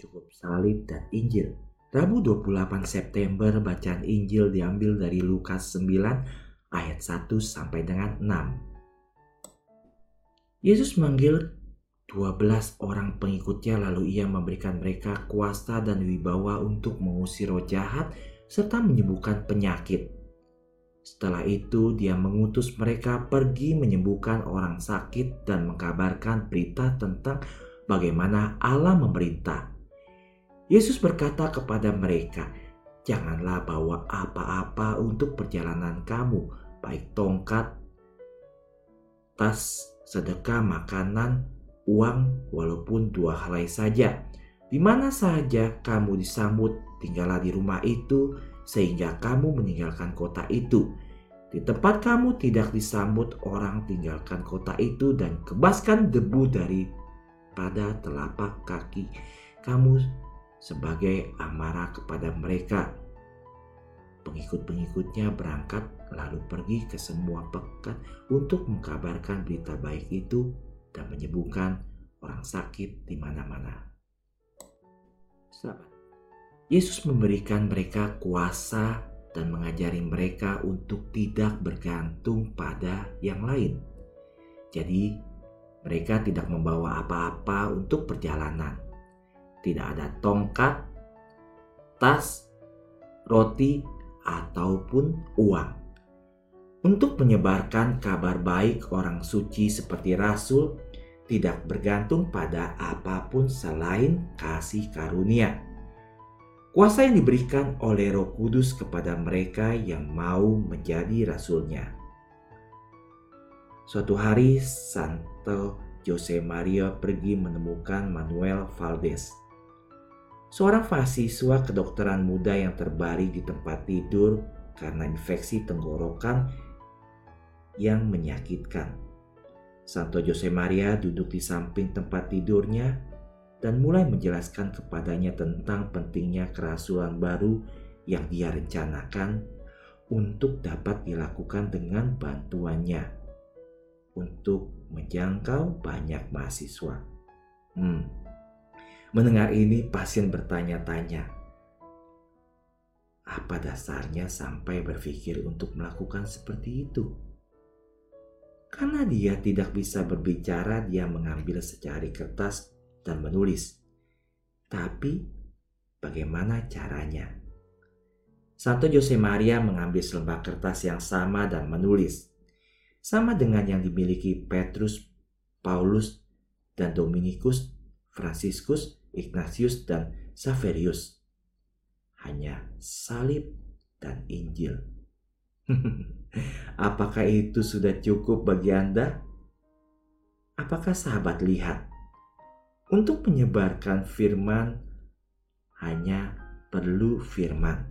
cukup salib dan Injil. Rabu 28 September bacaan Injil diambil dari Lukas 9 ayat 1 sampai dengan 6. Yesus manggil 12 orang pengikutnya lalu ia memberikan mereka kuasa dan wibawa untuk mengusir roh jahat serta menyembuhkan penyakit. Setelah itu dia mengutus mereka pergi menyembuhkan orang sakit dan mengkabarkan berita tentang bagaimana Allah memerintah. Yesus berkata kepada mereka, "Janganlah bawa apa-apa untuk perjalanan kamu, baik tongkat, tas, sedekah, makanan, uang, walaupun dua helai saja. Di mana saja kamu disambut, tinggallah di rumah itu, sehingga kamu meninggalkan kota itu." Di tempat kamu tidak disambut orang, tinggalkan kota itu dan kebaskan debu dari pada telapak kaki kamu sebagai amarah kepada mereka. Pengikut-pengikutnya berangkat lalu pergi ke semua pekan untuk mengabarkan berita baik itu dan menyembuhkan orang sakit di mana-mana. Sahabat, Yesus memberikan mereka kuasa dan mengajari mereka untuk tidak bergantung pada yang lain. Jadi, mereka tidak membawa apa-apa untuk perjalanan tidak ada tongkat, tas, roti, ataupun uang. Untuk menyebarkan kabar baik orang suci seperti rasul tidak bergantung pada apa pun selain kasih karunia. Kuasa yang diberikan oleh Roh Kudus kepada mereka yang mau menjadi rasulnya. Suatu hari Santo Jose Maria pergi menemukan Manuel Valdez seorang mahasiswa kedokteran muda yang terbaring di tempat tidur karena infeksi tenggorokan yang menyakitkan. Santo Jose Maria duduk di samping tempat tidurnya dan mulai menjelaskan kepadanya tentang pentingnya kerasulan baru yang dia rencanakan untuk dapat dilakukan dengan bantuannya untuk menjangkau banyak mahasiswa. Hmm, Mendengar ini, pasien bertanya-tanya, apa dasarnya sampai berpikir untuk melakukan seperti itu? Karena dia tidak bisa berbicara, dia mengambil secari kertas dan menulis. Tapi, bagaimana caranya? Santo Jose Maria mengambil selembar kertas yang sama dan menulis. Sama dengan yang dimiliki Petrus, Paulus, dan Dominikus, Fransiskus, Ignatius dan Saverius. Hanya salib dan Injil. Apakah itu sudah cukup bagi Anda? Apakah sahabat lihat? Untuk menyebarkan firman hanya perlu firman.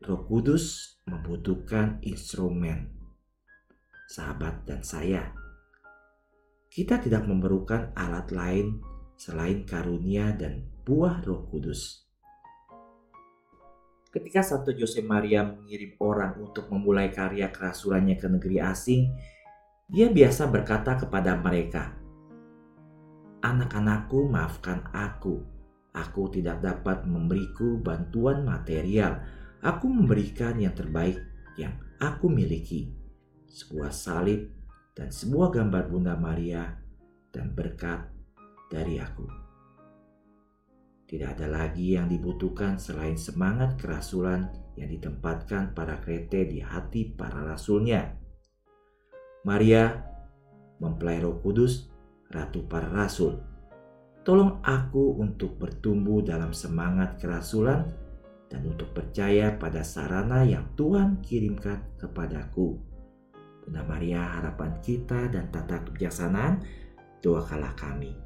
Roh Kudus membutuhkan instrumen. Sahabat dan saya, kita tidak memerlukan alat lain selain karunia dan buah Roh Kudus. Ketika Santo Jose Maria mengirim orang untuk memulai karya kerasulannya ke negeri asing, dia biasa berkata kepada mereka, "Anak-anakku, maafkan aku. Aku tidak dapat memberiku bantuan material. Aku memberikan yang terbaik yang aku miliki, sebuah salib dan sebuah gambar Bunda Maria dan berkat dari aku. Tidak ada lagi yang dibutuhkan selain semangat kerasulan yang ditempatkan para krete di hati para rasulnya. Maria, mempelai roh kudus, ratu para rasul. Tolong aku untuk bertumbuh dalam semangat kerasulan dan untuk percaya pada sarana yang Tuhan kirimkan kepadaku. Bunda Maria harapan kita dan tata kebijaksanaan, doakanlah kami.